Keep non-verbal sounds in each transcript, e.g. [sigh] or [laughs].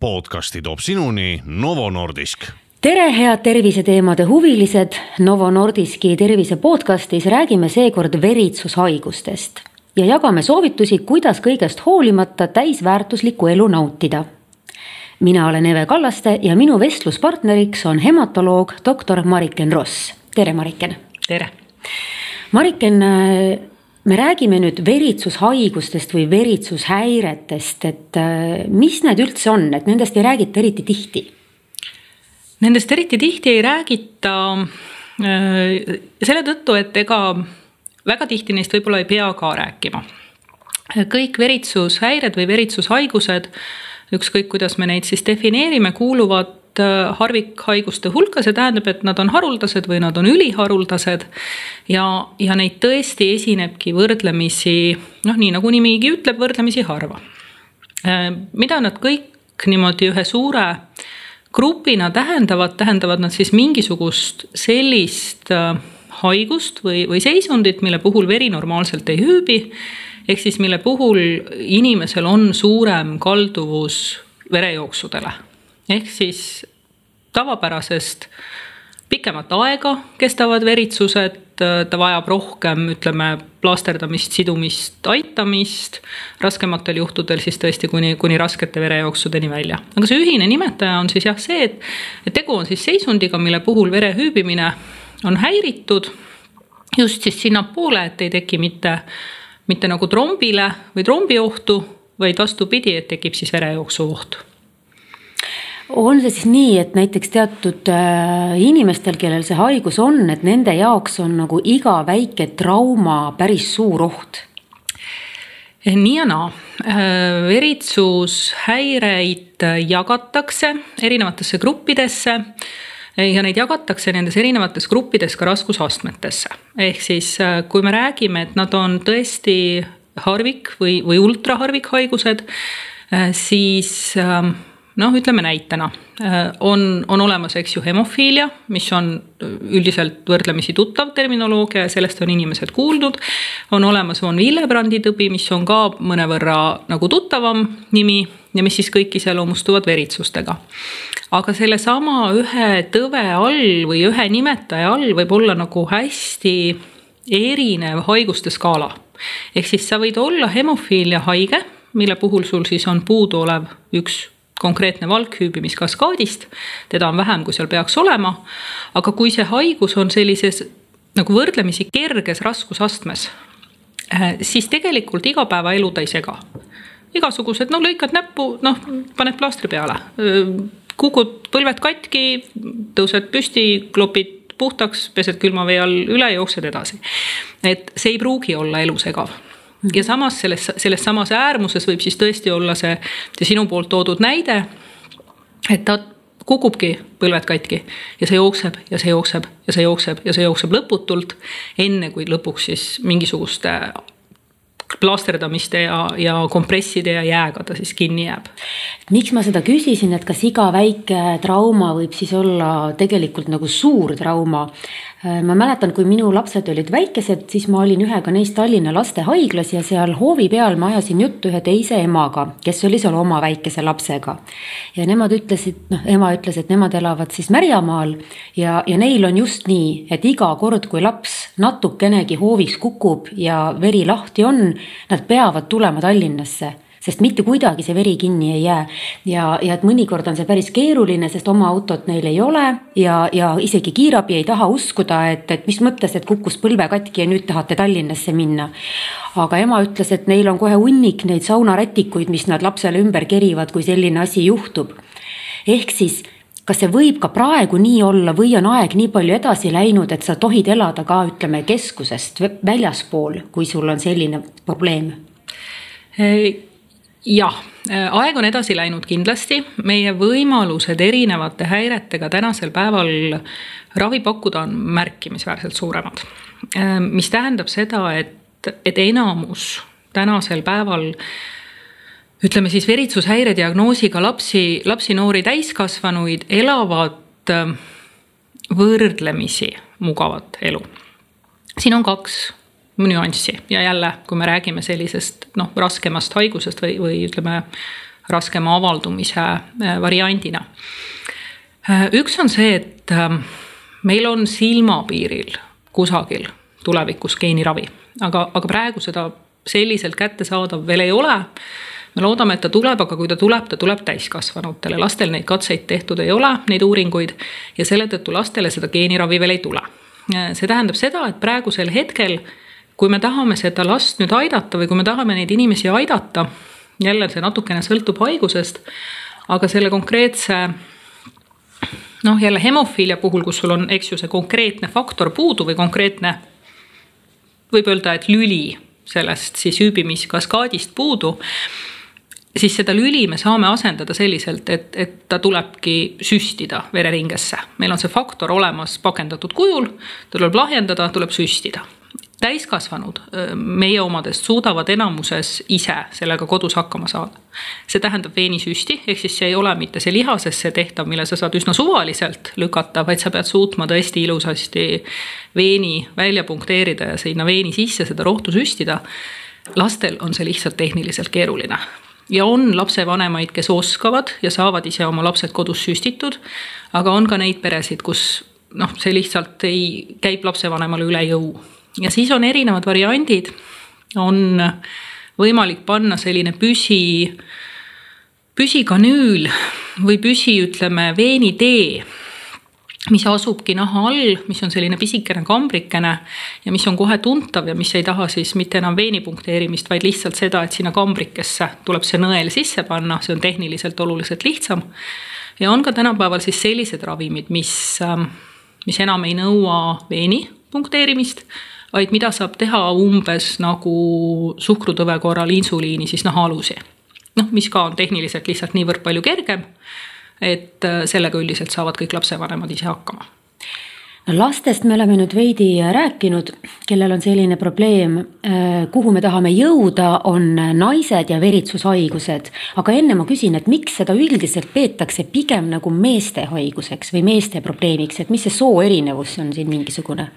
podcasti toob sinuni Novo Nordisk. tere, head terviseteemade huvilised. Novo Nordiski tervise podcastis räägime seekord veritsushaigustest ja jagame soovitusi, kuidas kõigest hoolimata täisväärtuslikku elu nautida. mina olen Eve Kallaste ja minu vestluspartneriks on hematoloog doktor Mariken Ross. tere, Mariken. tere. Mariken me räägime nüüd veritsushaigustest või veritsushäiretest, et äh, mis need üldse on, et nendest ei räägita eriti tihti? Nendest eriti tihti ei räägita äh, selle tõttu, et ega väga tihti neist võib-olla ei pea ka rääkima. kõik veritsushäired või veritsushaigused, ükskõik kuidas me neid siis defineerime, kuuluvad Äh, harvikhaiguste hulka, see tähendab, et nad on haruldased või nad on üliharuldased. ja, ja neid tõesti esinebki võrdlemisi noh, nii nagu nimigi ütleb, võrdlemisi harva. Äh, mida nad kõik niimoodi ühe suure grupina tähendavad, tähendavad nad siis mingisugust sellist äh, haigust või, või seisundit, mille puhul veri normaalselt ei hüübi. ehk siis mille puhul inimesel on suurem kalduvus verejooksudele ehk siis tavapärasest pikemat aega kestavad veritsused, ta vajab rohkem, ütleme, plaasterdamist, sidumist, aitamist. raskematel juhtudel siis tõesti kuni, kuni raskete verejooksudeni välja. aga see ühine nimetaja on siis jah see, et, et tegu on siis seisundiga, mille puhul vere hüübimine on häiritud. just siis sinnapoole, et ei teki mitte, mitte nagu trombile või trombiohtu, vaid vastupidi, et tekib siis verejooksu oht on see siis nii, et näiteks teatud äh, inimestel, kellel see haigus on, et nende jaoks on nagu iga väike trauma päris suur oht? nii ja naa, äh, veritsushäireid jagatakse erinevatesse gruppidesse ja neid jagatakse nendes erinevates gruppides ka raskusastmetesse. ehk siis, äh, kui me räägime, et nad on tõesti harvik või, või ultraharvikhaigused, siis ähm, noh, ütleme näitena äh, on, on olemas, eks ju, hemofiilia, mis on üldiselt võrdlemisi tuttav terminoloogia ja sellest on inimesed kuulnud. on olemas von Willebrandi tõbi, mis on ka mõnevõrra nagu tuttavam nimi ja mis siis kõik iseloomustuvad veritsustega. aga sellesama ühe tõve all või ühe nimetaja all võib olla nagu hästi erinev haiguste skaala. ehk siis sa võid olla hemofiilia haige, mille puhul sul siis on puuduolev üks konkreetne valkhüübimiskaskaadist, teda on vähem, kui seal peaks olema. aga kui see haigus on sellises nagu võrdlemisi kerges raskusastmes, äh, siis tegelikult igapäevaelu ta ei sega. igasugused, no lõikad näppu, noh, paned plaastri peale, kukud põlved katki, tõused püsti, klopid puhtaks, pesed külma vee all üle, jooksed edasi. et see ei pruugi olla elusegav ja samas selles, selles samas äärmuses võib siis tõesti olla see, sinu poolt toodud näide, et ta kukubki põlved katki ja see jookseb ja see jookseb ja see jookseb ja see jookseb lõputult, enne kui lõpuks siis mingisuguste plaasterdamiste ja, ja kompresside ja jääga ta siis kinni jääb. miks ma seda küsisin, et kas iga väike trauma võib siis olla tegelikult nagu suur trauma, ma mäletan, kui minu lapsed olid väikesed, siis ma olin ühega neist Tallinna lastehaiglas ja seal hoovi peal ma ajasin juttu ühe teise emaga, kes oli seal oma väikese lapsega. ja nemad ütlesid, noh, ema ütles, et nemad elavad siis Märjamaal ja, ja neil on just nii, et iga kord, kui laps natukenegi hoovis kukub ja veri lahti on, nad peavad tulema Tallinnasse sest mitte kuidagi see veri kinni ei jää. ja, ja et mõnikord on see päris keeruline, sest oma autot neil ei ole ja, ja isegi kiirabi ei taha uskuda, et, et mis mõttes, et kukkus põlve katki ja nüüd tahate Tallinnasse minna. aga ema ütles, et neil on kohe hunnik neid saunarätikuid, mis nad lapsele ümber kerivad, kui selline asi juhtub. ehk siis kas see võib ka praegu nii olla või on aeg nii palju edasi läinud, et sa tohid elada ka ütleme keskusest väljaspool, kui sul on selline probleem? Jah, äh, aeg on edasi läinud kindlasti, meie võimalused erinevate häiretega tänasel päeval ravi pakkuda on märkimisväärselt suuremad. Äh, mis tähendab seda, et, et enamus tänasel päeval ütleme siis veritsushäire diagnoosiga lapsi, lapsi, noori täiskasvanuid elavad äh, võrdlemisi mugavat elu. siin on kaks nüanssi ja jälle, kui me räägime sellisest noh, raskemast haigusest või, või ütleme raskema avaldumise variandina. üks on see, et meil on silmapiiril kusagil tulevikus geeniravi, aga, aga praegu seda selliselt kättesaadav veel ei ole me loodame, et ta tuleb, aga kui ta tuleb, ta tuleb täiskasvanutele, lastel neid katseid tehtud ei ole, neid uuringuid. ja selle tõttu lastele seda geeniravi veel ei tule. see tähendab seda, et praegusel hetkel, kui me tahame seda last nüüd aidata või kui me tahame neid inimesi aidata, jälle see natukene sõltub haigusest, aga selle konkreetse noh, jälle hemofiilia puhul, kus sul on, eks ju, see konkreetne faktor puudu või konkreetne, võib öelda, et lüli sellest siis hüübimiskaskaadist puudu siis seda lüli me saame asendada selliselt, et, et ta tulebki süstida vereringesse. meil on see faktor olemas pakendatud kujul, tuleb lahjendada, tuleb süstida. Täiskasvanud meie omadest suudavad enamuses ise sellega kodus hakkama saada. see tähendab veenisüsti, ehk siis see ei ole mitte see lihasesse tehtav, mille sa saad üsna suvaliselt lükata, vaid sa pead suutma tõesti ilusasti veeni välja punkteerida ja sinna veeni sisse seda rohtu süstida lastel on see lihtsalt tehniliselt keeruline ja on lapsevanemaid, kes oskavad ja saavad ise oma lapsed kodus süstitud. aga on ka neid peresid, kus noh, see lihtsalt ei, käib lapsevanemale üle jõu. Ja siis on erinevad variandid. on võimalik panna selline püsi, püsikanüül või püsi, ütleme, veenitee mis asubki naha all, mis on selline pisikene kambrikene ja mis on kohe tuntav ja mis ei taha siis mitte enam veeni punkteerimist, vaid lihtsalt seda, et sinna kambrikesse tuleb see nõel sisse panna, see on tehniliselt oluliselt lihtsam. ja on ka tänapäeval siis sellised ravimid, mis, mis enam ei nõua veeni punkteerimist, vaid mida saab teha umbes nagu suhkrutõve korral insuliini siis nahaalusi. noh, mis ka on tehniliselt lihtsalt niivõrd palju kergem et äh, sellega üldiselt saavad kõik lapsevanemad ise hakkama lastest me oleme nüüd veidi rääkinud, kellel on selline probleem, äh, kuhu me tahame jõuda, on naised ja veritsushaigused. aga enne ma küsin, et miks seda üldiselt peetakse pigem nagu meeste haiguseks või meeste probleemiks, et mis see soo erinevus on siin mingisugune?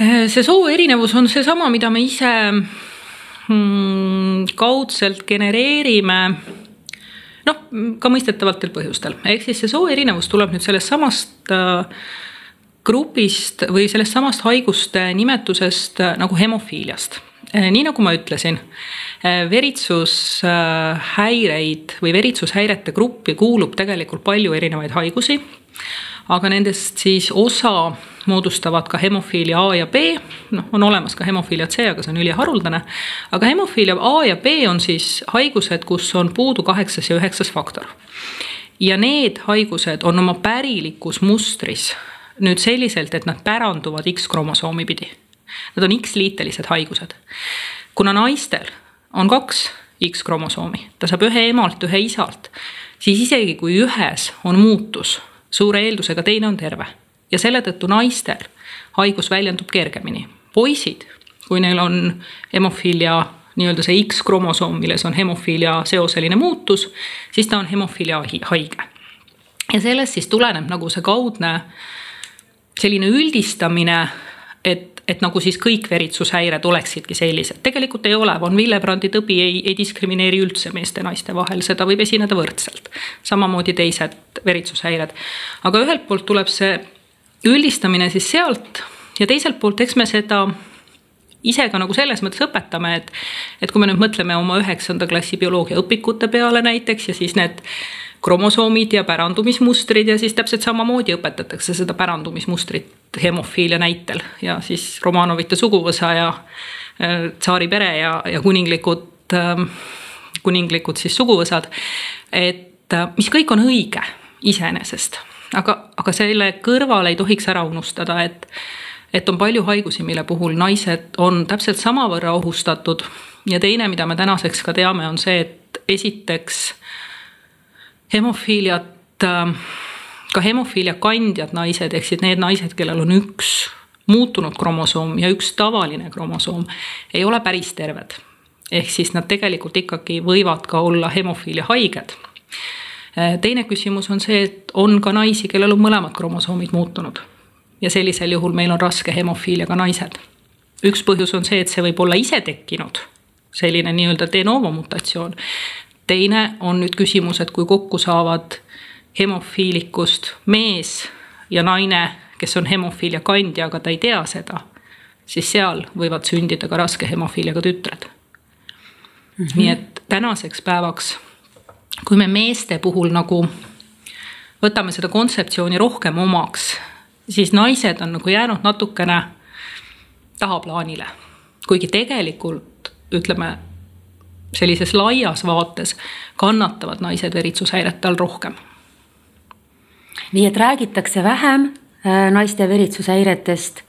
Äh, see soo erinevus on seesama, mida me ise hmm, kaudselt genereerime noh, ka mõistetavatel põhjustel, ehk siis see soo erinevus tuleb nüüd sellest samast äh, grupist või sellest samast haiguste nimetusest äh, nagu hemofiiliast. Äh, nii nagu ma ütlesin, veritsushäireid või veritsushäirete gruppi kuulub tegelikult palju erinevaid haigusi aga nendest siis osa moodustavad ka hemofiilia A ja B, noh, on olemas ka hemofiilia C, aga see on üliharuldane. aga hemofiilia A ja B on siis haigused, kus on puudu kaheksas ja üheksas faktor. ja need haigused on oma pärilikus mustris nüüd selliselt, et nad päranduvad X-kromosoomi pidi. Nad on X-liitelised haigused. kuna naistel on kaks X-kromosoomi, ta saab ühe emalt, ühe isalt, siis isegi kui ühes on muutus suure eeldusega teine on terve. ja selle tõttu naistel haigus väljendub kergemini. poisid, kui neil on hemofiilia nii-öelda see X-kromosoom, milles on hemofiilia seoseline muutus, siis ta on hemofiilia haige. ja sellest siis tuleneb nagu see kaudne selline üldistamine, et et nagu siis kõik veritsushäired oleksidki sellised, tegelikult ei ole, von Willebrandi tõbi ei, ei diskrimineeri üldse meeste-naiste vahel, seda võib esineda võrdselt. samamoodi teised veritsushäired. aga ühelt poolt tuleb see üldistamine siis sealt ja teiselt poolt, eks me seda ise ka nagu selles mõttes õpetame, et, et kui me nüüd mõtleme oma üheksanda klassi bioloogiaõpikute peale näiteks ja siis need kromosoomid ja pärandumismustrid ja siis täpselt samamoodi õpetatakse seda pärandumismustrit hemofiilia näitel. Ja siis Romanovite suguvõsa ja äh, tsaari pere ja, ja kuninglikud, ähm, kuninglikud siis suguvõsad. et äh, mis kõik on õige iseenesest, aga, aga selle kõrval ei tohiks ära unustada, et et on palju haigusi, mille puhul naised on täpselt samavõrra ohustatud. Ja teine, mida me tänaseks ka teame, on see, et esiteks hemofiiliat, ähm, ka hemofiilia kandjad naised, ehk siis need naised, kellel on üks muutunud kromosoom ja üks tavaline kromosoom, ei ole päris terved. ehk siis nad tegelikult ikkagi võivad ka olla hemofiilia haiged. Äh, teine küsimus on see, et on ka naisi, kellel on mõlemad kromosoomid muutunud. ja sellisel juhul meil on raske hemofiiliaga naised. üks põhjus on see, et see võib olla ise tekkinud, selline nii-öelda de novo mutatsioon teine on nüüd küsimus, et kui kokku saavad hemofiilikust mees ja naine, kes on hemofiilia kandja, aga ta ei tea seda, siis seal võivad sündida ka raske hemofiiliaga tütred mm. -hmm. nii et tänaseks päevaks, kui me meeste puhul nagu võtame seda kontseptsiooni rohkem omaks, siis naised on nagu jäänud natukene tahaplaanile. kuigi tegelikult ütleme, sellises laias vaates kannatavad naised veritsushäirete all rohkem. nii et räägitakse vähem äh, naiste veritsushäiretest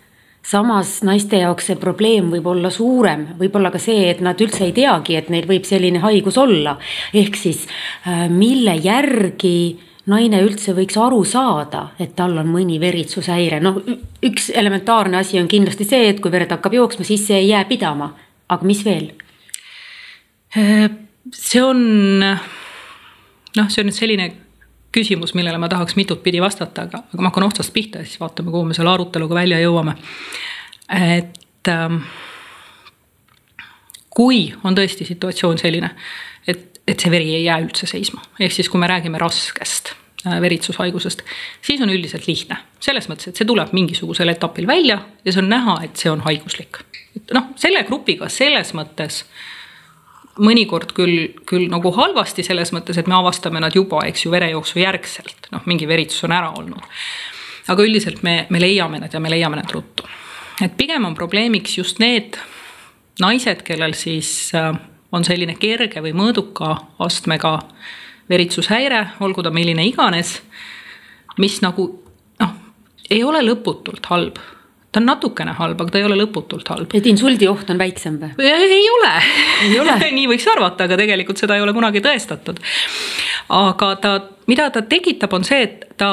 samas naiste jaoks see probleem võib olla suurem, võib-olla ka see, et nad üldse ei teagi, et neil võib selline haigus olla. ehk siis äh, mille järgi naine üldse võiks aru saada, et tal on mõni veritsushäire, noh, üks elementaarne asi on kindlasti see, et kui verd hakkab jooksma, siis see ei jää pidama, aga mis veel? See on noh, see on nüüd selline küsimus, millele ma tahaks mitut pidi vastata, aga, aga ma hakkan otsast pihta ja siis vaatame, kuhu me selle aruteluga välja jõuame. et ähm, kui on tõesti situatsioon selline, et, et see veri ei jää üldse seisma, ehk siis kui me räägime raskest äh, veritsushaigusest, siis on üldiselt lihtne. selles mõttes, et see tuleb mingisugusel etapil välja ja see on näha, et see on haiguslik. et noh, selle grupiga selles mõttes äh, mõnikord küll, küll nagu halvasti selles mõttes, et me avastame nad juba, eks ju, verejooksu järgselt, noh, mingi veritsus on ära olnud. aga üldiselt me, me leiame nad ja me leiame nad ruttu. et pigem on probleemiks just need naised, kellel siis äh, on selline kerge või mõõduka astmega veritsushäire, olgu ta milline iganes, mis nagu noh, ei ole lõputult halb ta on natukene halb, aga ta ei ole lõputult halb. et insuldi oht on väiksem või? ei ole, ei ole. [laughs] nii võiks arvata, aga tegelikult seda ei ole kunagi tõestatud. aga ta, mida ta tekitab, on see, et ta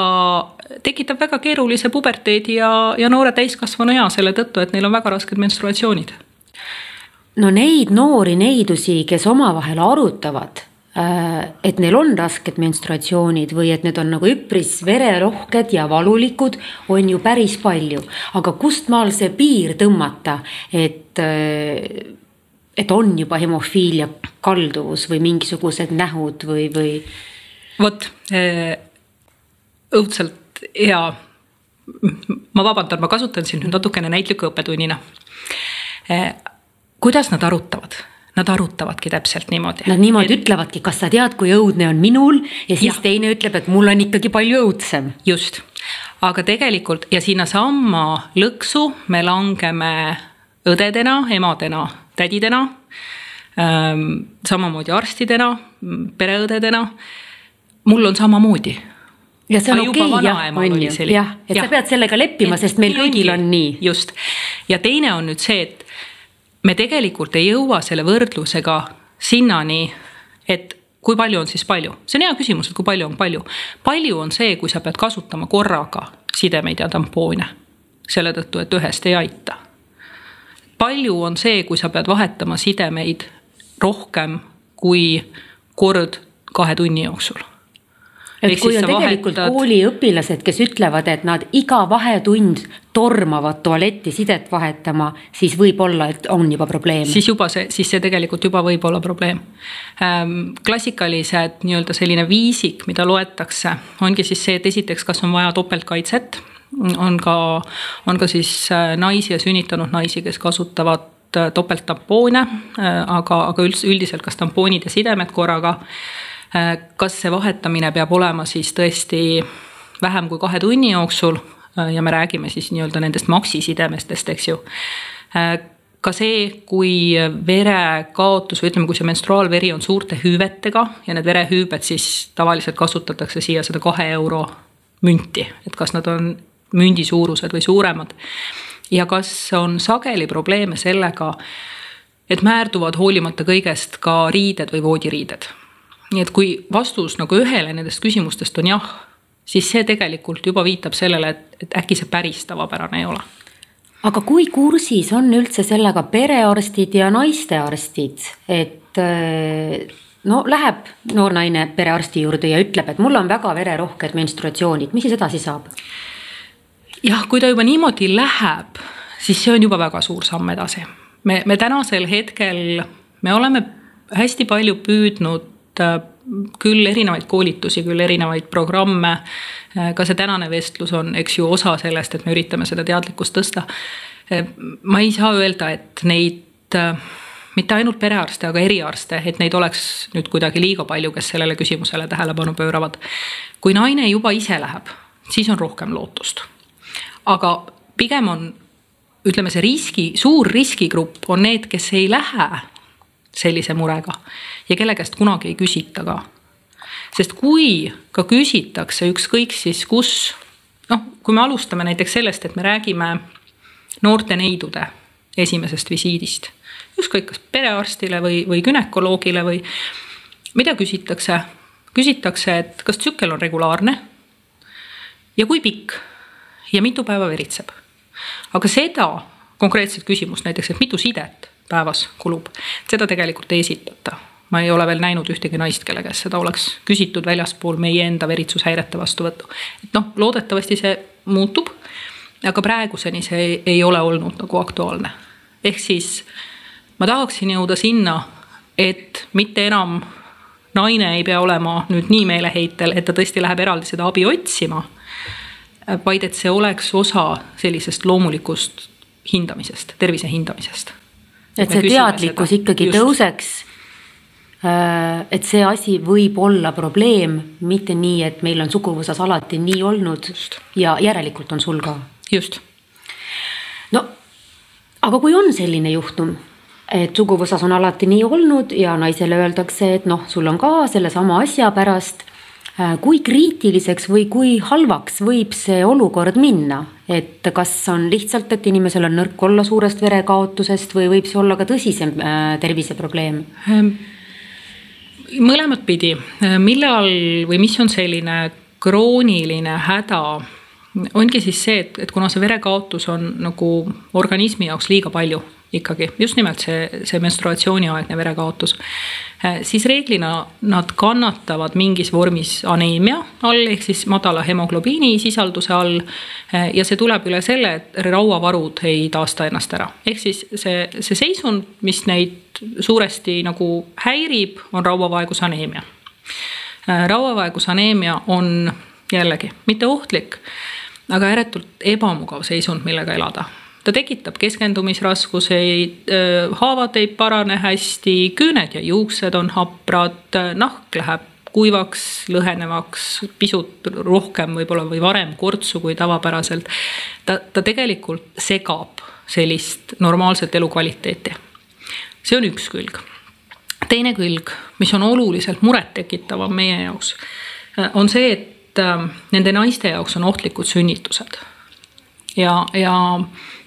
tekitab väga keerulise puberteedi ja, ja noore täiskasvanu ea selle tõttu, et neil on väga rasked menstruatsioonid. no neid noori neidusi, kes omavahel arutavad et neil on rasked menstruatsioonid või et need on nagu üpris vererohked ja valulikud, on ju päris palju. aga kust maal see piir tõmmata, et, äh, et on juba hemofiilia kalduvus või mingisugused nähud või, või? vot äh, õudselt hea. ma vabandan, ma kasutan siin nüüd natukene näitliku õppetunnina. kuidas nad arutavad Nad arutavadki täpselt niimoodi. Nad niimoodi et... ütlevadki, kas sa tead, kui õudne on minul ja siis ja. teine ütleb, et mul on ikkagi palju õudsem. just, aga tegelikult ja sinnasamma lõksu me langeme õdedena, emadena, tädidena ähm,. samamoodi arstidena, pereõdedena. mul on samamoodi ja see on okei okay, jah, on ju, jah, et ja. sa pead sellega leppima, sest meil kõigil on nii. just, ja teine on nüüd see, et me tegelikult ei jõua selle võrdlusega sinnani, et kui palju on siis palju, see on hea küsimus, et kui palju on palju. palju on see, kui sa pead kasutama korraga sidemeid ja tampoone, selle tõttu, et ühest ei aita. palju on see, kui sa pead vahetama sidemeid rohkem kui kord kahe tunni jooksul et kui on tegelikult vahetad... kooliõpilased, kes ütlevad, et nad iga vahetund tormavad tualetti sidet vahetama, siis võib-olla, et on juba probleem. siis juba see, siis see tegelikult juba võib olla probleem ähm,. klassikalised nii-öelda selline viisik, mida loetakse, ongi siis see, et esiteks, kas on vaja topeltkaitset, on ka, on ka siis äh, naisi ja sünnitanud naisi, kes kasutavad äh, topelttampoone, äh, aga, aga üldse üldiselt kas tampoonid ja sidemed korraga kas see vahetamine peab olema siis tõesti vähem kui kahe tunni jooksul äh, ja me räägime siis nii-öelda nendest maksisidemestest, eks ju. Äh, ka see, kui verekaotus või ütleme, kui see menstruaalveri on suurte hüüvetega ja need verehüübed siis tavaliselt kasutatakse siia seda kahe euro münti, et kas nad on mündi suurused või suuremad. ja kas on sageli probleeme sellega, et määrduvad hoolimata kõigest ka riided või voodiriided nii et kui vastus nagu ühele nendest küsimustest on jah, siis see tegelikult juba viitab sellele, et, et äkki see päris tavapärane ei ole. aga kui kursis on üldse sellega perearstid ja naistearstid, et äh, no läheb noor naine perearsti juurde ja ütleb, et mul on väga vererohked menstruatsioonid, mis siis edasi saab? jah, kui ta juba niimoodi läheb, siis see on juba väga suur samm edasi. me, me tänasel hetkel, me oleme hästi palju püüdnud küll erinevaid koolitusi, küll erinevaid programme. ka see tänane vestlus on, eks ju, osa sellest, et me üritame seda teadlikkust tõsta. ma ei saa öelda, et neid mitte ainult perearste, aga eriarste, et neid oleks nüüd kuidagi liiga palju, kes sellele küsimusele tähelepanu pööravad. kui naine juba ise läheb, siis on rohkem lootust. aga pigem on, ütleme, see riski, suur riskigrupp on need, kes ei lähe sellise murega ja kelle käest kunagi ei küsita ka. sest kui ka küsitakse ükskõik siis kus, noh, kui me alustame näiteks sellest, et me räägime noorte neidude esimesest visiidist ükskõik kas perearstile või, või gümnakoloogile või mida küsitakse? küsitakse, et kas tsükkel on regulaarne ja kui pikk ja mitu päeva veritseb. aga seda konkreetset küsimust näiteks, et mitu sidet päevas kulub, seda tegelikult ei esitata. ma ei ole veel näinud ühtegi naist, kelle käest seda oleks küsitud väljaspool meie enda veritsushäirete vastuvõttu. et noh, loodetavasti see muutub, aga praeguseni see ei, ei ole olnud nagu aktuaalne. ehk siis ma tahaksin jõuda sinna, et mitte enam naine ei pea olema nüüd nii meeleheitel, et ta tõesti läheb eraldi seda abi otsima. vaid et see oleks osa sellisest loomulikust hindamisest, tervise hindamisest. Et see teadlikkus seda. ikkagi Just. tõuseks. Äh, et see asi võib olla probleem, mitte nii, et meil on suguvõsas alati nii olnud Just. ja järelikult on sul ka. just. no aga kui on selline juhtum et suguvõsas on alati nii olnud ja naisele öeldakse, et noh, sul on ka sellesama asja pärast. Äh, kui kriitiliseks või kui halvaks võib see olukord minna, et kas on lihtsalt, et inimesel on nõrk olla suurest verekaotusest või võib see olla ka tõsisem äh, terviseprobleem? Ähm, mõlemat pidi, äh, millal või mis on selline krooniline häda ongi siis see, et, et kuna see verekaotus on nagu organismi jaoks liiga palju ikkagi just nimelt see, see menstruatsiooniaegne verekaotus. Äh, siis reeglina nad kannatavad mingis vormis aneemia all ehk siis madala hemoglobiini sisalduse all. Äh, ja see tuleb üle selle, et rauavarud ei taasta ennast ära, ehk siis see, see seisund, mis neid suuresti nagu häirib, on rauavaegusaneemia. Äh, rauavaegusaneemia on jällegi mitte ohtlik, aga ääretult ebamugav seisund, millega elada ta tekitab keskendumisraskuseid, haavad ei parane hästi, küüned ja juuksed on haprad, nahk läheb kuivaks, lõhenevaks, pisut rohkem võib-olla või varem kortsu kui tavapäraselt. ta, ta tegelikult segab sellist normaalset elukvaliteeti. see on üks külg. teine külg, mis on oluliselt murettekitavam meie jaoks, on see, et nende naiste jaoks on ohtlikud sünnitused. ja, ja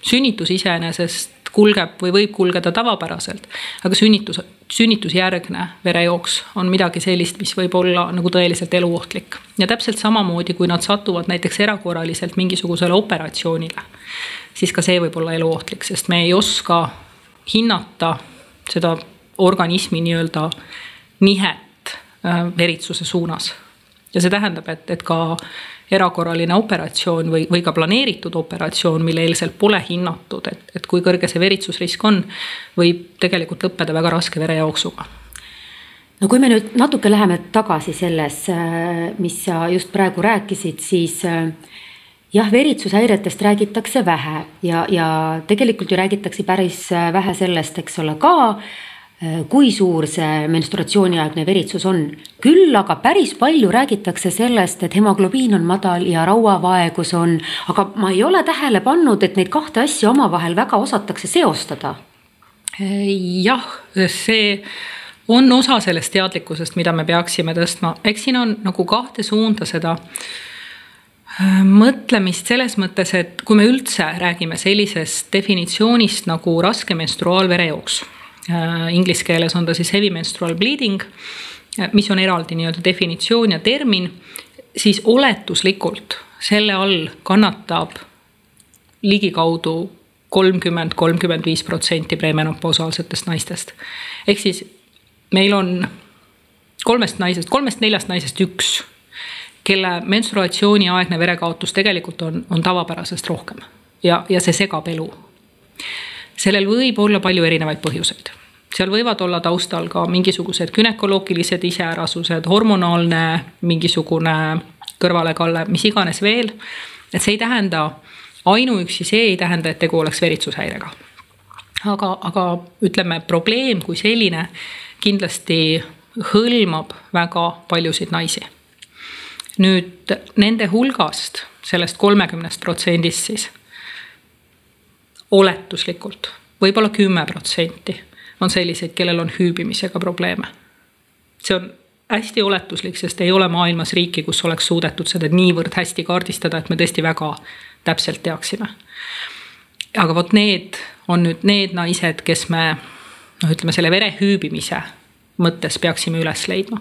sünnitus iseenesest kulgeb või võib kulgeda tavapäraselt, aga sünnitus, sünnitusjärgne verejooks on midagi sellist, mis võib olla nagu tõeliselt eluohtlik. ja täpselt samamoodi, kui nad satuvad näiteks erakorraliselt mingisugusele operatsioonile, siis ka see võib olla eluohtlik, sest me ei oska hinnata seda organismi nii-öelda nihet äh, veritsuse suunas. Ja see tähendab, et, et ka erakorraline operatsioon või, või ka planeeritud operatsioon, mille eelselt pole hinnatud, et, et kui kõrge see veritsusrisk on, võib tegelikult lõppeda väga raske verejooksuga. No kui me nüüd natuke läheme tagasi selles, mis sa just praegu rääkisid, siis jah, veritsushäiretest räägitakse vähe ja, ja tegelikult ju räägitakse päris vähe sellest, eks ole, ka Äh, kui suur see menstruatsiooniaegne veritsus on. küll aga päris palju räägitakse sellest, et hemoglobiin on madal ja rauavaegus on, aga ma ei ole tähele pannud, et neid kahte asja omavahel väga osatakse seostada. Äh, jah, see on osa sellest teadlikkusest, mida me peaksime tõstma, eks siin on nagu kahte suunda seda äh, mõtlemist selles mõttes, et kui me üldse räägime sellisest definitsioonist nagu raske menstruaalverejooks Äh, inglise keeles on ta siis heavy menstrual bleeding, äh, mis on eraldi nii-öelda definitsioon ja termin, siis oletuslikult selle all kannatab ligikaudu kolmkümmend, kolmkümmend viis protsenti premenopausaalsetest naistest. ehk siis meil on kolmest naisest, kolmest-neljast naisest üks, kelle menstruatsiooniaegne verekaotus tegelikult on, on tavapärasest rohkem. Ja, ja see segab elu sellel võib olla palju erinevaid põhjuseid. seal võivad olla taustal ka mingisugused günekoloogilised iseärasused, hormonaalne mingisugune kõrvalekalle, mis iganes veel. et see ei tähenda, ainuüksi see ei tähenda, et tegu oleks veritsushäirega. aga, aga ütleme, probleem kui selline kindlasti hõlmab väga paljusid naisi. nüüd nende hulgast, sellest kolmekümnest protsendist siis oletuslikult võib-olla kümme protsenti on selliseid, kellel on hüübimisega probleeme. see on hästi oletuslik, sest ei ole maailmas riiki, kus oleks suudetud seda niivõrd hästi kaardistada, et me tõesti väga täpselt teaksime. aga vot need on nüüd need naised, kes me noh, ütleme selle vere hüübimise mõttes peaksime üles leidma.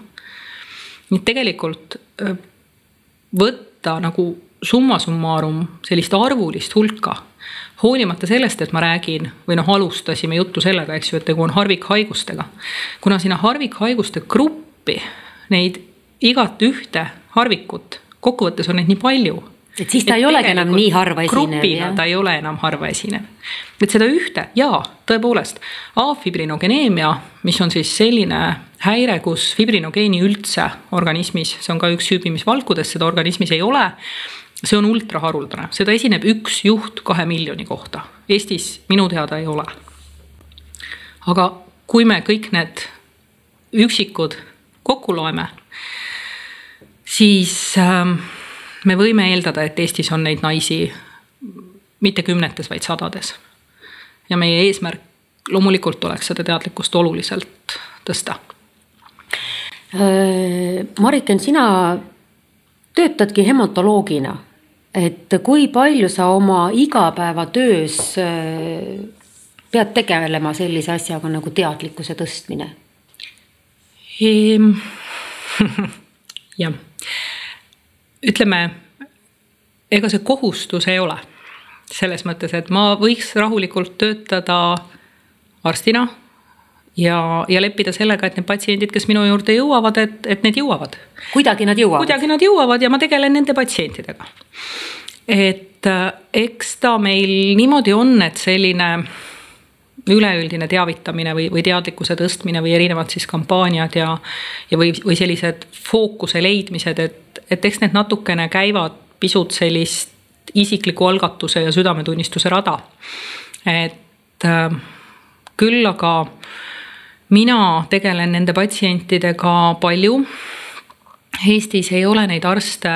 nii et tegelikult võtta nagu summa summarum sellist arvulist hulka hoolimata sellest, et ma räägin või noh, alustasime juttu sellega, eks ju, et tegu on harvikhaigustega. kuna sinna harvikhaiguste gruppi neid igat ühte harvikut, kokkuvõttes on neid nii palju. et siis ta et ei olegi enam nii harva esinev. grupina ta ei ole enam harva esinev. et seda ühte, jaa, tõepoolest, afibrinogeneemia, mis on siis selline häire, kus fibrinogeeni üldse organismis, see on ka üks hüübimisvalkudest, seda organismis ei ole see on ultraharuldane, seda esineb üks juht kahe miljoni kohta. Eestis minu teada ei ole. aga kui me kõik need üksikud kokku loeme, siis ähm, me võime eeldada, et Eestis on neid naisi mitte kümnetes, vaid sadades. ja meie eesmärk loomulikult oleks seda teadlikkust oluliselt tõsta. Äh, Mariken, sina töötadki hematoloogina et kui palju sa oma igapäevatöös äh, pead tegelema sellise asjaga nagu teadlikkuse tõstmine ehm,? [laughs] jah, ütleme, ega see kohustus ei ole selles mõttes, et ma võiks rahulikult töötada arstina ja, ja leppida sellega, et need patsiendid, kes minu juurde jõuavad, et, et need jõuavad. kuidagi nad jõuavad. kuidagi nad jõuavad ja ma tegelen nende patsientidega. et äh, eks ta meil niimoodi on, et selline üleüldine teavitamine või, või teadlikkuse tõstmine või erinevad siis kampaaniad ja, ja või, või sellised fookuse leidmised, et, et eks need natukene käivad pisut sellist isikliku algatuse ja südametunnistuse rada. et äh, küll aga mina tegelen nende patsientidega palju. Eestis ei ole neid arste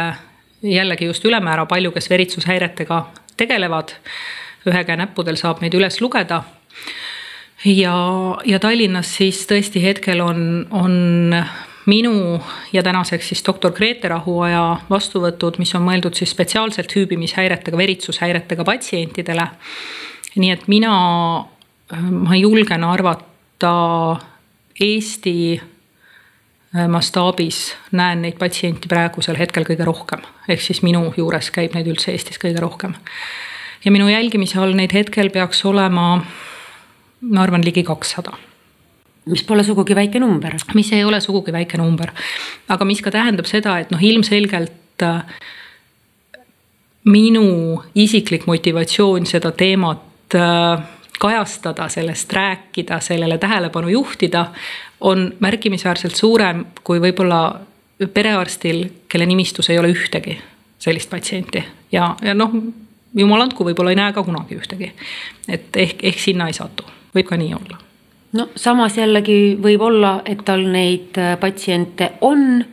jällegi just ülemäära palju, kes veritsushäiretega tegelevad. ühe käe näppudel saab neid üles lugeda. ja, ja Tallinnas siis tõesti hetkel on, on minu ja tänaseks siis doktor Grete Rahuaja vastuvõtud, mis on mõeldud siis spetsiaalselt hüübimishäiretega, veritsushäiretega patsientidele. nii et mina, ma julgen arvata, ta Eesti äh, mastaabis näen neid patsiente praegusel hetkel kõige rohkem, ehk siis minu juures käib neid üldse Eestis kõige rohkem. ja minu jälgimise all neid hetkel peaks olema, ma arvan, ligi kakssada mis pole sugugi väike number. mis ei ole sugugi väike number, aga mis ka tähendab seda, et noh, ilmselgelt äh, minu isiklik motivatsioon seda teemat äh, kajastada, sellest rääkida, sellele tähelepanu juhtida, on märkimisväärselt suurem kui võib-olla perearstil, kelle nimistus ei ole ühtegi sellist patsienti ja, ja noh, jumal andku, võib-olla ei näe ka kunagi ühtegi. et ehk, ehk sinna ei satu, võib ka nii olla. no samas jällegi võib olla, et tal neid äh, patsiente on,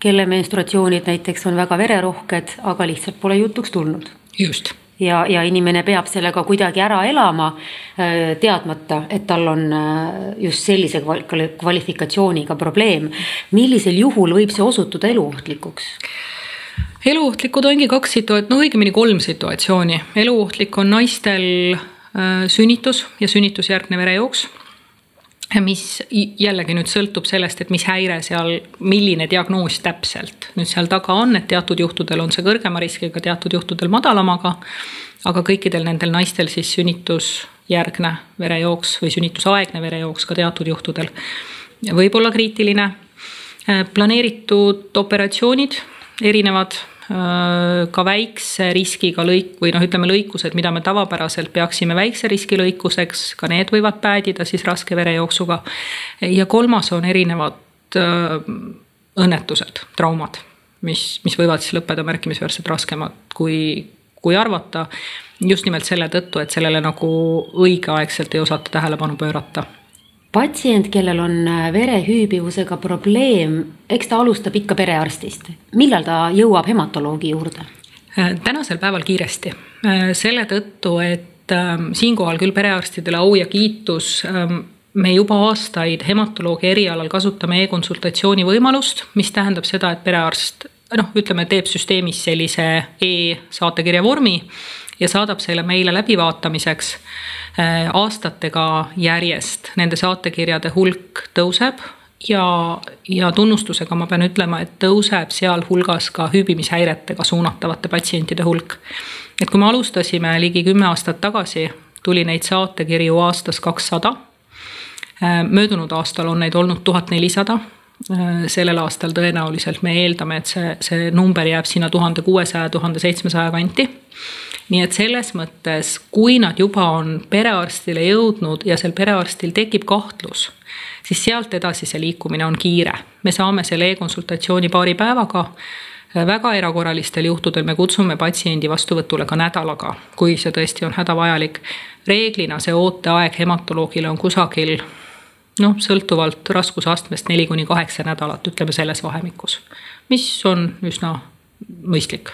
kelle menstruatsioonid näiteks on väga vererohked, aga lihtsalt pole jutuks tulnud. just ja, ja inimene peab sellega kuidagi ära elama, äh, teadmata, et tal on äh, just sellise kvalifikatsiooniga probleem. millisel juhul võib see osutuda eluohtlikuks? eluohtlikud ongi kaks situatsiooni, no õigemini kolm situatsiooni. eluohtlik on naistel äh, sünnitus ja sünnitusjärgne verejooks mis jällegi nüüd sõltub sellest, et mis häire seal, milline diagnoos täpselt nüüd seal taga on, et teatud juhtudel on see kõrgema riskiga, teatud juhtudel madalamaga. aga kõikidel nendel naistel siis sünnitusjärgne verejooks või sünnitusaegne verejooks ka teatud juhtudel võib olla kriitiline. planeeritud operatsioonid, erinevad ka väikse riskiga lõik või noh, ütleme lõikused, mida me tavapäraselt peaksime väikse riski lõikuseks, ka need võivad päädida siis raske verejooksuga. ja kolmas on erinevad õnnetused, traumad, mis, mis võivad siis lõppeda märkimisväärselt raskemad kui, kui arvata. just nimelt selle tõttu, et sellele nagu õigeaegselt ei osata tähelepanu pöörata patsient, kellel on äh, verehüübivusega probleem, eks ta alustab ikka perearstist. millal ta jõuab hematoloogi juurde? Äh, tänasel päeval kiiresti, äh, selle tõttu, et ähm, siinkohal küll perearstidele au ja kiitus ähm, me juba aastaid hematoloogia erialal kasutame e-konsultatsiooni võimalust, mis tähendab seda, et perearst noh, ütleme, teeb süsteemis sellise e-saatekirja vormi ja saadab selle meile läbivaatamiseks. Äh, aastatega järjest nende saatekirjade hulk tõuseb ja, ja tunnustusega ma pean ütlema, et tõuseb sealhulgas ka hüübimishäiretega suunatavate patsientide hulk. et kui me alustasime ligi kümme aastat tagasi, tuli neid saatekirju aastas kakssada. Äh, möödunud aastal on neid olnud tuhat nelisada sellel aastal tõenäoliselt me eeldame, et see, see number jääb sinna tuhande kuuesaja, tuhande seitsmesaja kanti. nii et selles mõttes, kui nad juba on perearstile jõudnud ja seal perearstil tekib kahtlus, siis sealt edasi see liikumine on kiire. me saame selle e-konsultatsiooni paari päevaga väga erakorralistel juhtudel me kutsume patsiendi vastuvõtule ka nädalaga, kui see tõesti on hädavajalik. reeglina see ooteaeg hematoloogile on kusagil noh, sõltuvalt raskusastmest neli kuni kaheksa nädalat, ütleme selles vahemikus, mis on üsna mõistlik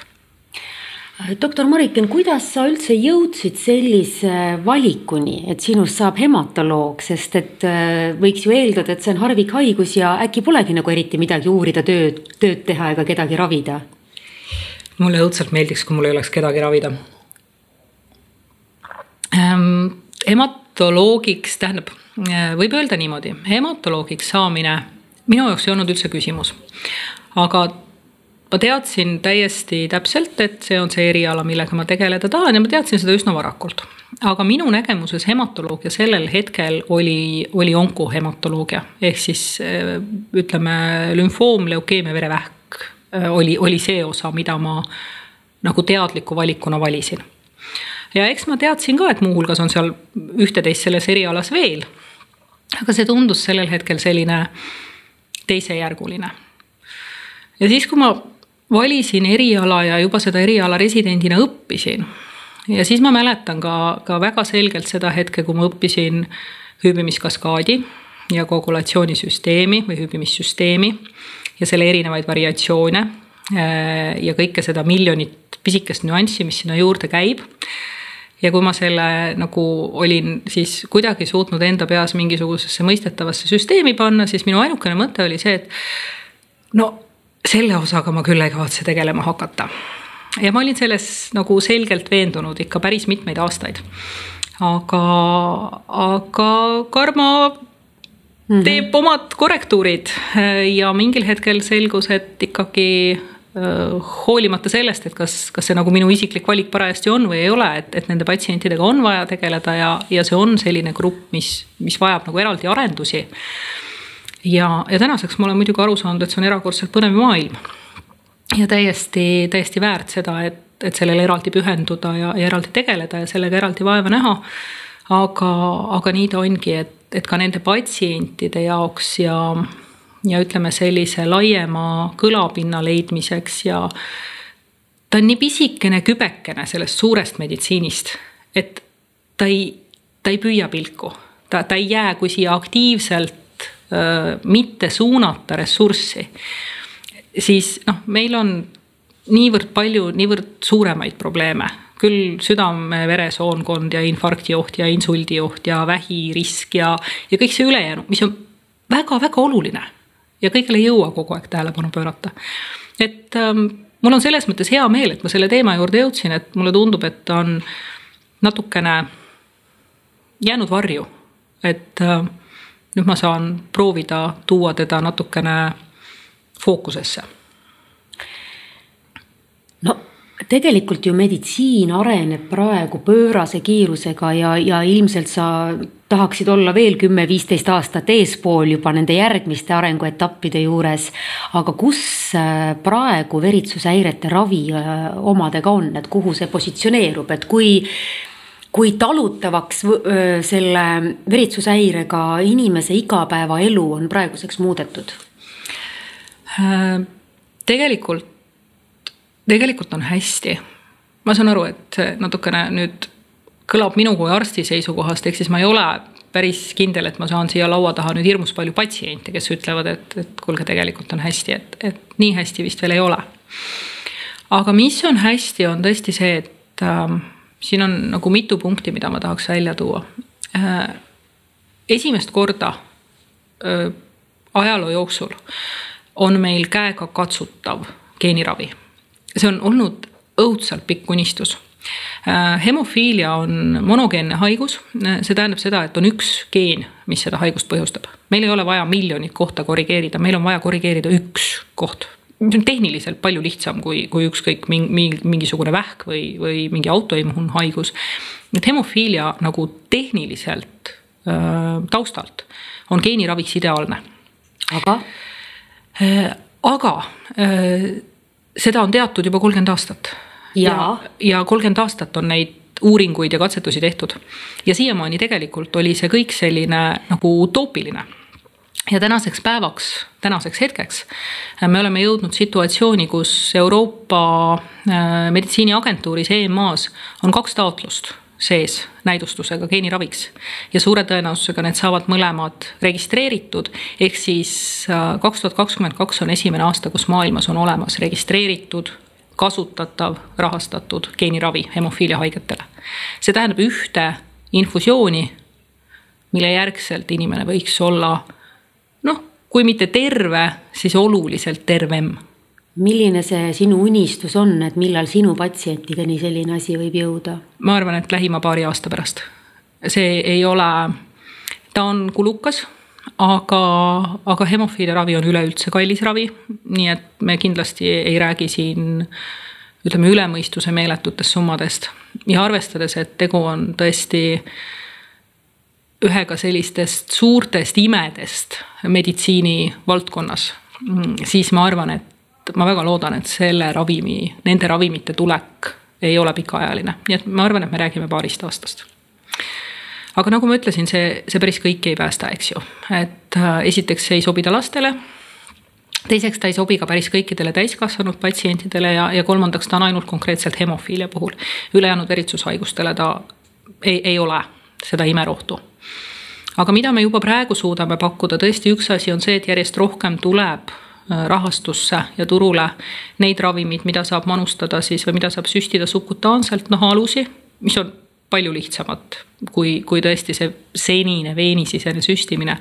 doktor Mariken, kuidas sa üldse jõudsid sellise valikuni, et sinust saab hematoloog, sest et äh, võiks ju eeldada, et see on harvikhaigus ja äkki polegi nagu eriti midagi uurida, tööd, tööd teha ega kedagi ravida? mulle õudselt meeldiks, kui mul ei oleks kedagi ravida ähm,. Hematoloogiks tähendab Äh, võib öelda niimoodi, hematoloogiks saamine minu jaoks ei olnud üldse küsimus. aga ma teadsin täiesti täpselt, et see on see eriala, millega ma tegeleda tahan ja ma teadsin seda üsna varakult. aga minu nägemuses hematoloogia sellel hetkel oli, oli onkohematoloogia ehk siis äh, ütleme, lümfoom, leukeemia, verevähk äh, oli, oli see osa, mida ma nagu teadliku valikuna valisin ja eks ma teadsin ka, et muuhulgas on seal ühte-teist selles erialas veel aga see tundus sellel hetkel selline teisejärguline. ja siis, kui ma valisin eriala ja juba seda eriala residendina õppisin ja siis ma mäletan ka, ka väga selgelt seda hetke, kui ma õppisin hüübimiskaskaadi ja koagulatsioonisüsteemi või hüübimissüsteemi ja selle erinevaid variatsioone ja kõike seda miljonit pisikest nüanssi, mis sinna juurde käib ja kui ma selle nagu olin siis kuidagi suutnud enda peas mingisugusesse mõistetavasse süsteemi panna, siis minu ainukene mõte oli see, et no selle osaga ma küll ei kavatse tegelema hakata. ja ma olin selles nagu selgelt veendunud ikka päris mitmeid aastaid. aga, aga karma teeb mm -hmm. omad korrektuurid ja mingil hetkel selgus, et ikkagi hoolimata sellest, et kas, kas see nagu minu isiklik valik parajasti on või ei ole, et, et nende patsientidega on vaja tegeleda ja, ja see on selline grupp, mis, mis vajab nagu eraldi arendusi. ja, ja tänaseks ma olen muidugi aru saanud, et see on erakordselt põnev maailm. ja täiesti, täiesti väärt seda, et, et sellele eraldi pühenduda ja, ja eraldi tegeleda ja sellega eraldi vaeva näha. aga, aga nii ta ongi, et, et ka nende patsientide jaoks ja ja ütleme sellise laiema kõlapinna leidmiseks ja ta on nii pisikene kübekene sellest suurest meditsiinist, et ta ei, ta ei püüa pilku, ta, ta ei jää kui siia aktiivselt mitte suunata ressurssi. siis noh, meil on niivõrd palju, niivõrd suuremaid probleeme, küll südame-veresoonkond ja infarktioht ja insuldioht ja vähirisk ja, ja kõik see ülejäänu, mis on väga-väga oluline ja kõigele ei jõua kogu aeg tähelepanu pöörata. et ähm, mul on selles mõttes hea meel, et ma selle teema juurde jõudsin, et mulle tundub, et ta on natukene jäänud varju. et äh, nüüd ma saan proovida tuua teda natukene fookusesse. no tegelikult ju meditsiin areneb praegu pöörase kiirusega ja, ja ilmselt sa tahaksid olla veel kümme-viisteist aastat eespool juba nende järgmiste arenguetappide juures. aga kus äh, praegu veritsushäirete ravi äh, omadega on, et kuhu see positsioneerub, et kui kui talutavaks selle veritsushäirega inimese igapäevaelu on praeguseks muudetud? tegelikult tegelikult on hästi. ma saan aru, et natukene nüüd kõlab minu kui arsti seisukohast, ehk siis ma ei ole päris kindel, et ma saan siia laua taha nüüd hirmus palju patsiente, kes ütlevad, et, et kuulge, tegelikult on hästi, et, et nii hästi vist veel ei ole. aga mis on hästi, on tõesti see, et äh, siin on nagu mitu punkti, mida ma tahaks välja tuua äh,. esimest korda äh, ajaloo jooksul on meil käega katsutav geeniravi see on olnud õudselt pikk unistus äh, hemofiilia on monogeenne haigus, see tähendab seda, et on üks geen, mis seda haigust põhjustab. meil ei ole vaja miljonit kohta korrigeerida, meil on vaja korrigeerida üks koht. see on tehniliselt palju lihtsam kui, kui ükskõik mingi, mingisugune vähk või, või mingi autoimmuunhaigus. et hemofiilia nagu tehniliselt äh, taustalt on geeniraviks ideaalne. aga äh,? aga äh, seda on teatud juba kolmkümmend aastat. ja, ja kolmkümmend aastat on neid uuringuid ja katsetusi tehtud. ja siiamaani tegelikult oli see kõik selline nagu utoopiline ja tänaseks päevaks, tänaseks hetkeks me oleme jõudnud situatsiooni, kus Euroopa äh, meditsiiniagentuuris EMA-s on kaks taotlust sees näidustusega geeniraviks. ja suure tõenäosusega need saavad mõlemad registreeritud, ehk siis äh, kaks tuhat kakskümmend kaks on esimene aasta, kus maailmas on olemas registreeritud, kasutatav, rahastatud geeniravi hemofiilia haigetele. see tähendab ühte infusiooni, mille järgselt inimene võiks olla noh, kui mitte terve, siis oluliselt tervem milline see sinu unistus on, et millal sinu patsientideni selline asi võib jõuda? ma arvan, et lähima paari aasta pärast. see ei ole, ta on kulukas, aga, aga hemofiilia ravi on üleüldse kallis ravi, nii et me kindlasti ei räägi siin ütleme üle mõistuse meeletutest summadest ja arvestades, et tegu on tõesti ühega sellistest suurtest imedest meditsiini valdkonnas, siis ma arvan, et ma väga loodan, et selle ravimi, nende ravimite tulek ei ole pikaajaline, nii et ma arvan, et me räägime paarist aastast. aga nagu ma ütlesin, see, see päris kõiki ei päästa, eks ju, et äh, esiteks ei sobi ta lastele teiseks, ta ei sobi ka päris kõikidele täiskasvanud patsientidele ja, ja kolmandaks, ta on ainult konkreetselt hemofiilia puhul. ülejäänud veritsushaigustele ta ei, ei ole seda imerohtu. aga mida me juba praegu suudame pakkuda, tõesti üks asi on see, et järjest rohkem tuleb rahastusse ja turule neid ravimeid, mida saab manustada siis või mida saab süstida subkutaanselt nahaalusi, mis on palju lihtsamad kui, kui tõesti see senine veenisisene süstimine.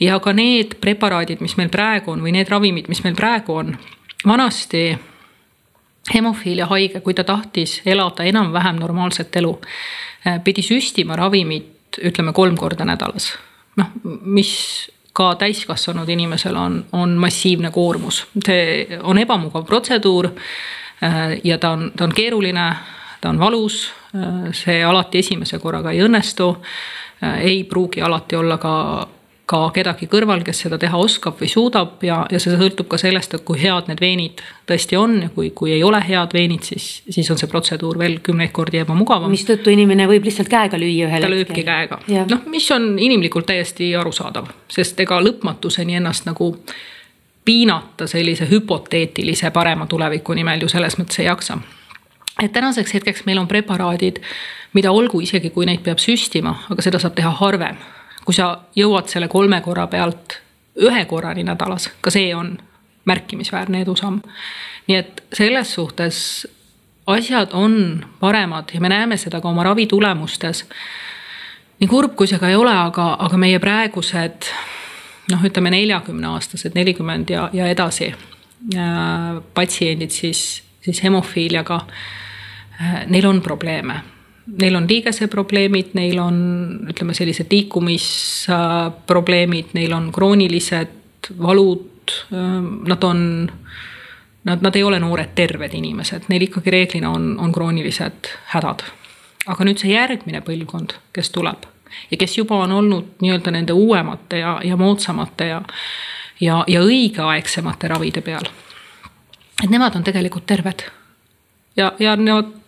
ja ka need preparaadid, mis meil praegu on või need ravimid, mis meil praegu on, vanasti hemofiilia haige, kui ta tahtis elada enam-vähem normaalset elu, äh, pidi süstima ravimit, ütleme kolm korda nädalas. noh, mis ka täiskasvanud inimesel on, on massiivne koormus, see on ebamugav protseduur. Äh, ja ta on, ta on keeruline, ta on valus, äh, see alati esimese korraga ei õnnestu. Äh, ei pruugi alati olla ka ka kedagi kõrval, kes seda teha oskab või suudab ja, ja see sõltub ka sellest, et kui head need veenid tõesti on ja kui, kui ei ole head veenid, siis, siis on see protseduur veel kümneid kordi ebamugavam. mistõttu inimene võib lihtsalt käega lüüa ühel hetkel. ta lööbki käega, noh, mis on inimlikult täiesti arusaadav, sest ega lõpmatuseni ennast nagu piinata sellise hüpoteetilise parema tuleviku nimel ju selles mõttes ei jaksa. et tänaseks hetkeks meil on preparaadid, mida olgu, isegi kui neid peab süstima, aga seda saab teha harvem kui sa jõuad selle kolme korra pealt ühe korrani nädalas, ka see on märkimisväärne edusamm. nii et selles suhtes asjad on paremad ja me näeme seda ka oma ravitulemustes. nii kurb, kui see ka ei ole, aga, aga meie praegused noh, ütleme neljakümneaastased, nelikümmend ja, ja edasi äh, patsiendid siis, siis hemofiiliaga äh,. Neil on probleeme neil on liigeseprobleemid, neil on ütleme, sellised liikumisprobleemid, neil on kroonilised valud, nad on nad, nad ei ole noored terved inimesed, neil ikkagi reeglina on, on kroonilised hädad. aga nüüd see järgmine põlvkond, kes tuleb ja kes juba on olnud nii-öelda nende uuemate ja, ja moodsamate ja, ja, ja õigeaegsemate ravide peal. et nemad on tegelikult terved. ja, ja nad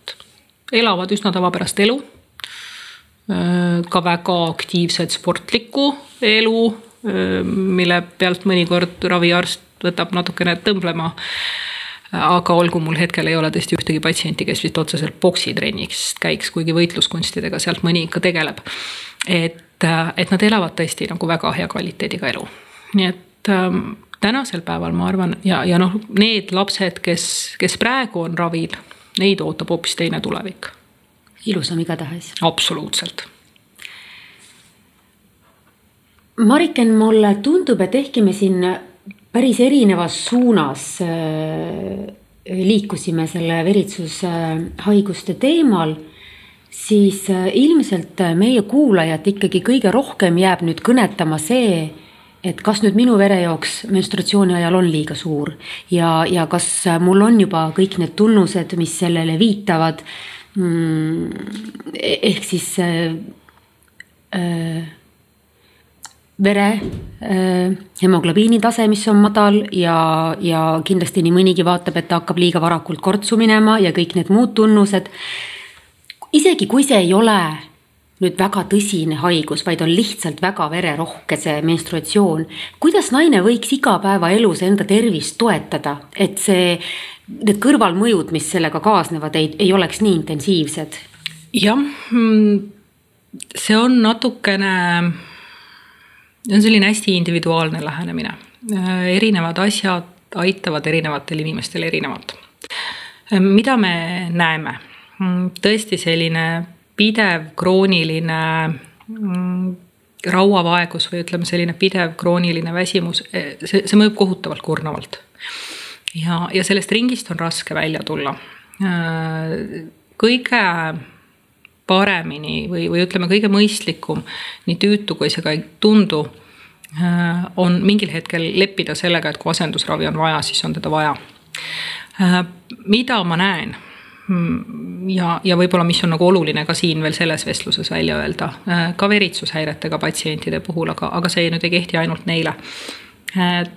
elavad üsna tavapärast elu. ka väga aktiivset sportlikku elu, mille pealt mõnikord raviarst võtab natukene tõmblema aga olgu, mul hetkel ei ole tõesti ühtegi patsienti, kes vist otseselt poksitrenniks käiks, kuigi võitluskunstidega sealt mõni ikka tegeleb. et, et nad elavad tõesti nagu väga hea kvaliteediga elu. nii et ähm, tänasel päeval ma arvan ja, ja noh, need lapsed, kes, kes praegu on ravil, neid ootab hoopis teine tulevik. ilusam igatahes. absoluutselt Mariken, mulle tundub, et ehkki me siin päris erinevas suunas äh, liikusime selle veritsushaiguste teemal, siis äh, ilmselt meie kuulajat ikkagi kõige rohkem jääb nüüd kõnetama see, et kas nüüd minu verejooks menstruatsiooni ajal on liiga suur ja, ja kas mul on juba kõik need tunnused, mis sellele viitavad. Mm, ehk siis äh, äh, vere äh, hemoglobiini tase, mis on madal ja, ja kindlasti nii mõnigi vaatab, et ta hakkab liiga varakult kortsu minema ja kõik need muud tunnused. isegi kui see ei ole nüüd väga tõsine haigus, vaid on lihtsalt väga vererohke see menstruatsioon. kuidas naine võiks igapäevaelus enda tervist toetada, et see, need kõrvalmõjud, mis sellega kaasnevad, ei, ei oleks nii intensiivsed? jah, mm, see on natukene see on selline hästi individuaalne lähenemine. Äh, erinevad asjad aitavad erinevatel inimestel erinevalt. Mida me näeme? Mm, tõesti selline pidev krooniline mm, rauavaegus või ütleme, selline pidev krooniline väsimus, äh, see, see mõjub kohutavalt kurnavalt. ja, ja sellest ringist on raske välja tulla. kõige paremini või, või ütleme, kõige mõistlikum, nii tüütu kui see ka ei tundu, äh, on mingil hetkel leppida sellega, et kui asendusravi on vaja, siis on teda vaja. Äh, mida ma näen? Mm, ja, ja võib-olla, mis on nagu oluline ka siin veel selles vestluses välja öelda, äh, ka veritsushäiretega patsientide puhul, aga, aga see nüüd ei kehti ainult neile.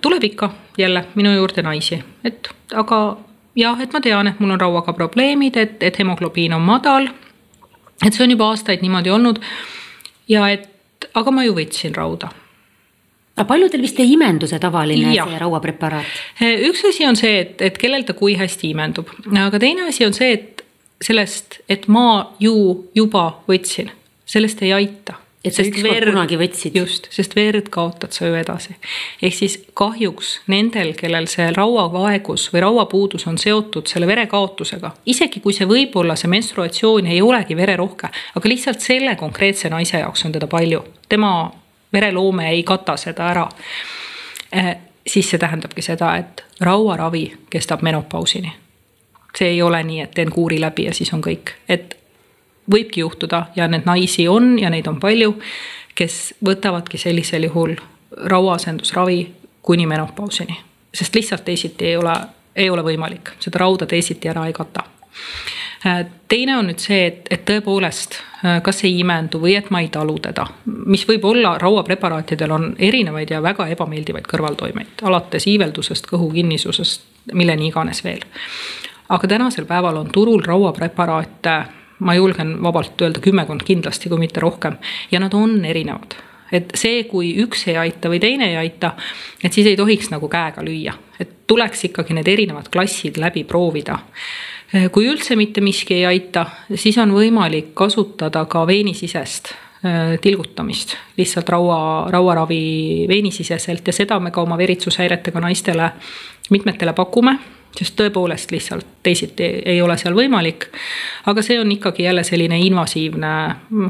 tuleb ikka jälle minu juurde naisi, et aga jah, et ma tean, et mul on rauaga probleemid, et, et hemoglobiin on madal et see on juba aastaid niimoodi olnud. ja et, aga ma ju võtsin rauda aga paljudel vist ei imendu see tavaline ja. see rauapreparaat? üks asi on see, et, et kellel ta kui hästi imendub, aga teine asi on see, et sellest, et ma ju juba võtsin, sellest ei aita et sa ükskord kunagi võtsid. just, sest verd kaotad sa ju edasi. ehk siis kahjuks nendel, kellel see rauavaegus või rauapuudus on seotud selle verekaotusega, isegi kui see võib-olla see menstruatsioon ei olegi vererohke, aga lihtsalt selle konkreetse naise jaoks on teda palju, tema vereloome ei kata seda ära. Eh,. siis see tähendabki seda, et rauaravi kestab menopausini. See ei ole nii, et teen kuuri läbi ja siis on kõik, et võibki juhtuda ja neid naisi on ja neid on palju, kes võtavadki sellisel juhul rauaasendusravi kuni menopausini, sest lihtsalt teisiti ei ole, ei ole võimalik, seda rauda teisiti ära ei kata teine on nüüd see, et, et tõepoolest, kas ei imendu või et ma ei talu teda, mis võib olla rauapreparaatidel on erinevaid ja väga ebameeldivaid kõrvaltoimeid, alates iiveldusest, kõhu kinnisusest, milleni iganes veel. aga tänasel päeval on turul rauapreparaate ma julgen vabalt öelda kümmekond kindlasti, kui mitte rohkem ja nad on erinevad et see, kui üks ei aita või teine ei aita, et siis ei tohiks nagu käega lüüa, et tuleks ikkagi need erinevad klassid läbi proovida. Kui üldse mitte miski ei aita, siis on võimalik kasutada ka veenisisest äh, tilgutamist, lihtsalt raua, rauaravi veenisiseselt ja seda me ka oma veritsushäiretega naistele mitmetele pakume sest tõepoolest lihtsalt teisiti ei ole seal võimalik. aga see on ikkagi jälle selline invasiivne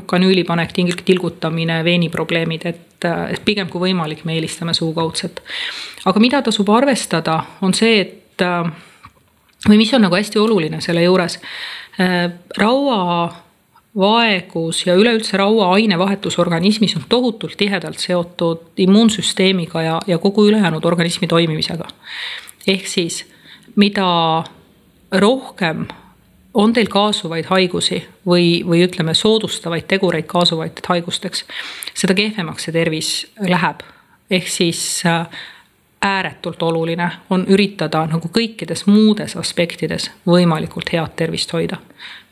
kanüülipanek, tilgutamine, veeniprobleemid, et pigem kui võimalik, me eelistame suukaudset. aga mida tasub arvestada, on see, et või mis on nagu hästi oluline selle juures, raua vaegus ja üleüldse raua ainevahetus organismis on tohutult tihedalt seotud immuunsüsteemiga ja, ja kogu ülejäänud organismi toimimisega. ehk siis mida rohkem on teil kaasuvaid haigusi või, või ütleme, soodustavaid tegureid kaasuvaid haigusteks, seda kehvemaks see tervis läheb. ehk siis äh, ääretult oluline on üritada nagu kõikides muudes aspektides võimalikult head tervist hoida.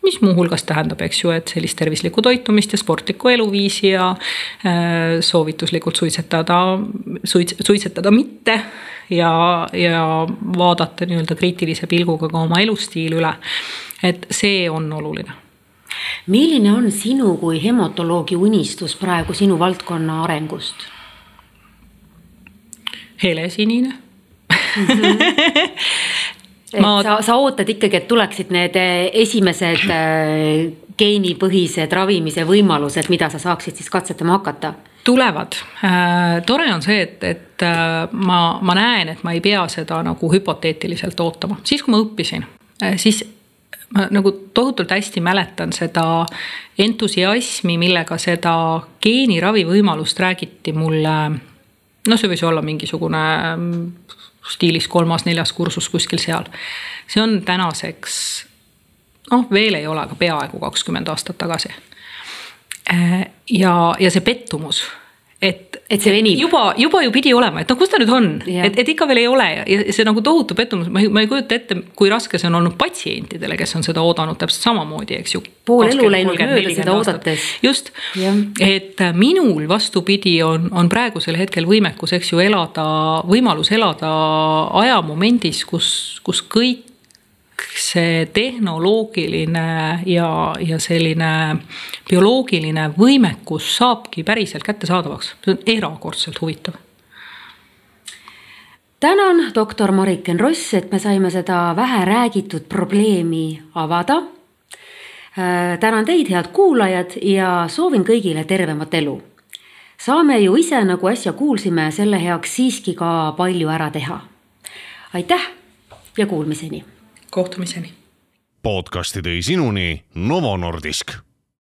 mis muuhulgas tähendab, eks ju, et sellist tervislikku toitumist ja sportlikku eluviisi ja äh, soovituslikult suitsetada, suits-, suitsetada mitte. ja, ja vaadata nii-öelda kriitilise pilguga ka oma elustiil üle. et see on oluline milline on sinu kui hematoloogi unistus praegu sinu valdkonna arengust? Helesinine mm. -hmm. [laughs] Ma... sa, sa ootad ikkagi, et tuleksid need eh, esimesed äh, geenipõhised ravimise võimalused, mida sa saaksid siis katsetama hakata? tulevad äh,. tore on see, et, et äh, ma, ma näen, et ma ei pea seda nagu hüpoteetiliselt ootama, siis kui ma õppisin äh,, siis ma nagu tohutult hästi mäletan seda entusiasmi, millega seda geeniravi võimalust räägiti mulle noh, see võis olla mingisugune mm, stiilis kolmas-neljas kursus kuskil seal. see on tänaseks, noh, veel ei ole, aga peaaegu kakskümmend aastat tagasi. Äh, ja, ja see pettumus et, et see venib. juba, juba ju pidi olema, et noh, kus ta nüüd on, et, et ikka veel ei ole ja see nagu tohutu pettumus, ma ei, ma ei kujuta ette, kui raske see on olnud patsientidele, kes on seda oodanud täpselt samamoodi, eks ju. pool elu läinud mööda seda oodates. just, et minul vastupidi on, on praegusel hetkel võimekus, eks ju, elada, võimalus elada ajamomendis, kus, kus kõik see tehnoloogiline ja, ja selline bioloogiline võimekus saabki päriselt kättesaadavaks, see on erakordselt huvitav. tänan, doktor Mariken Ross, et me saime seda vähe räägitud probleemi avada. Äh, tänan teid, head kuulajad ja soovin kõigile tervemat elu. saame ju ise, nagu äsja kuulsime, selle heaks siiski ka palju ära teha. aitäh ja kuulmiseni kohtumiseni. podcasti tõi sinuni Novo Nordisk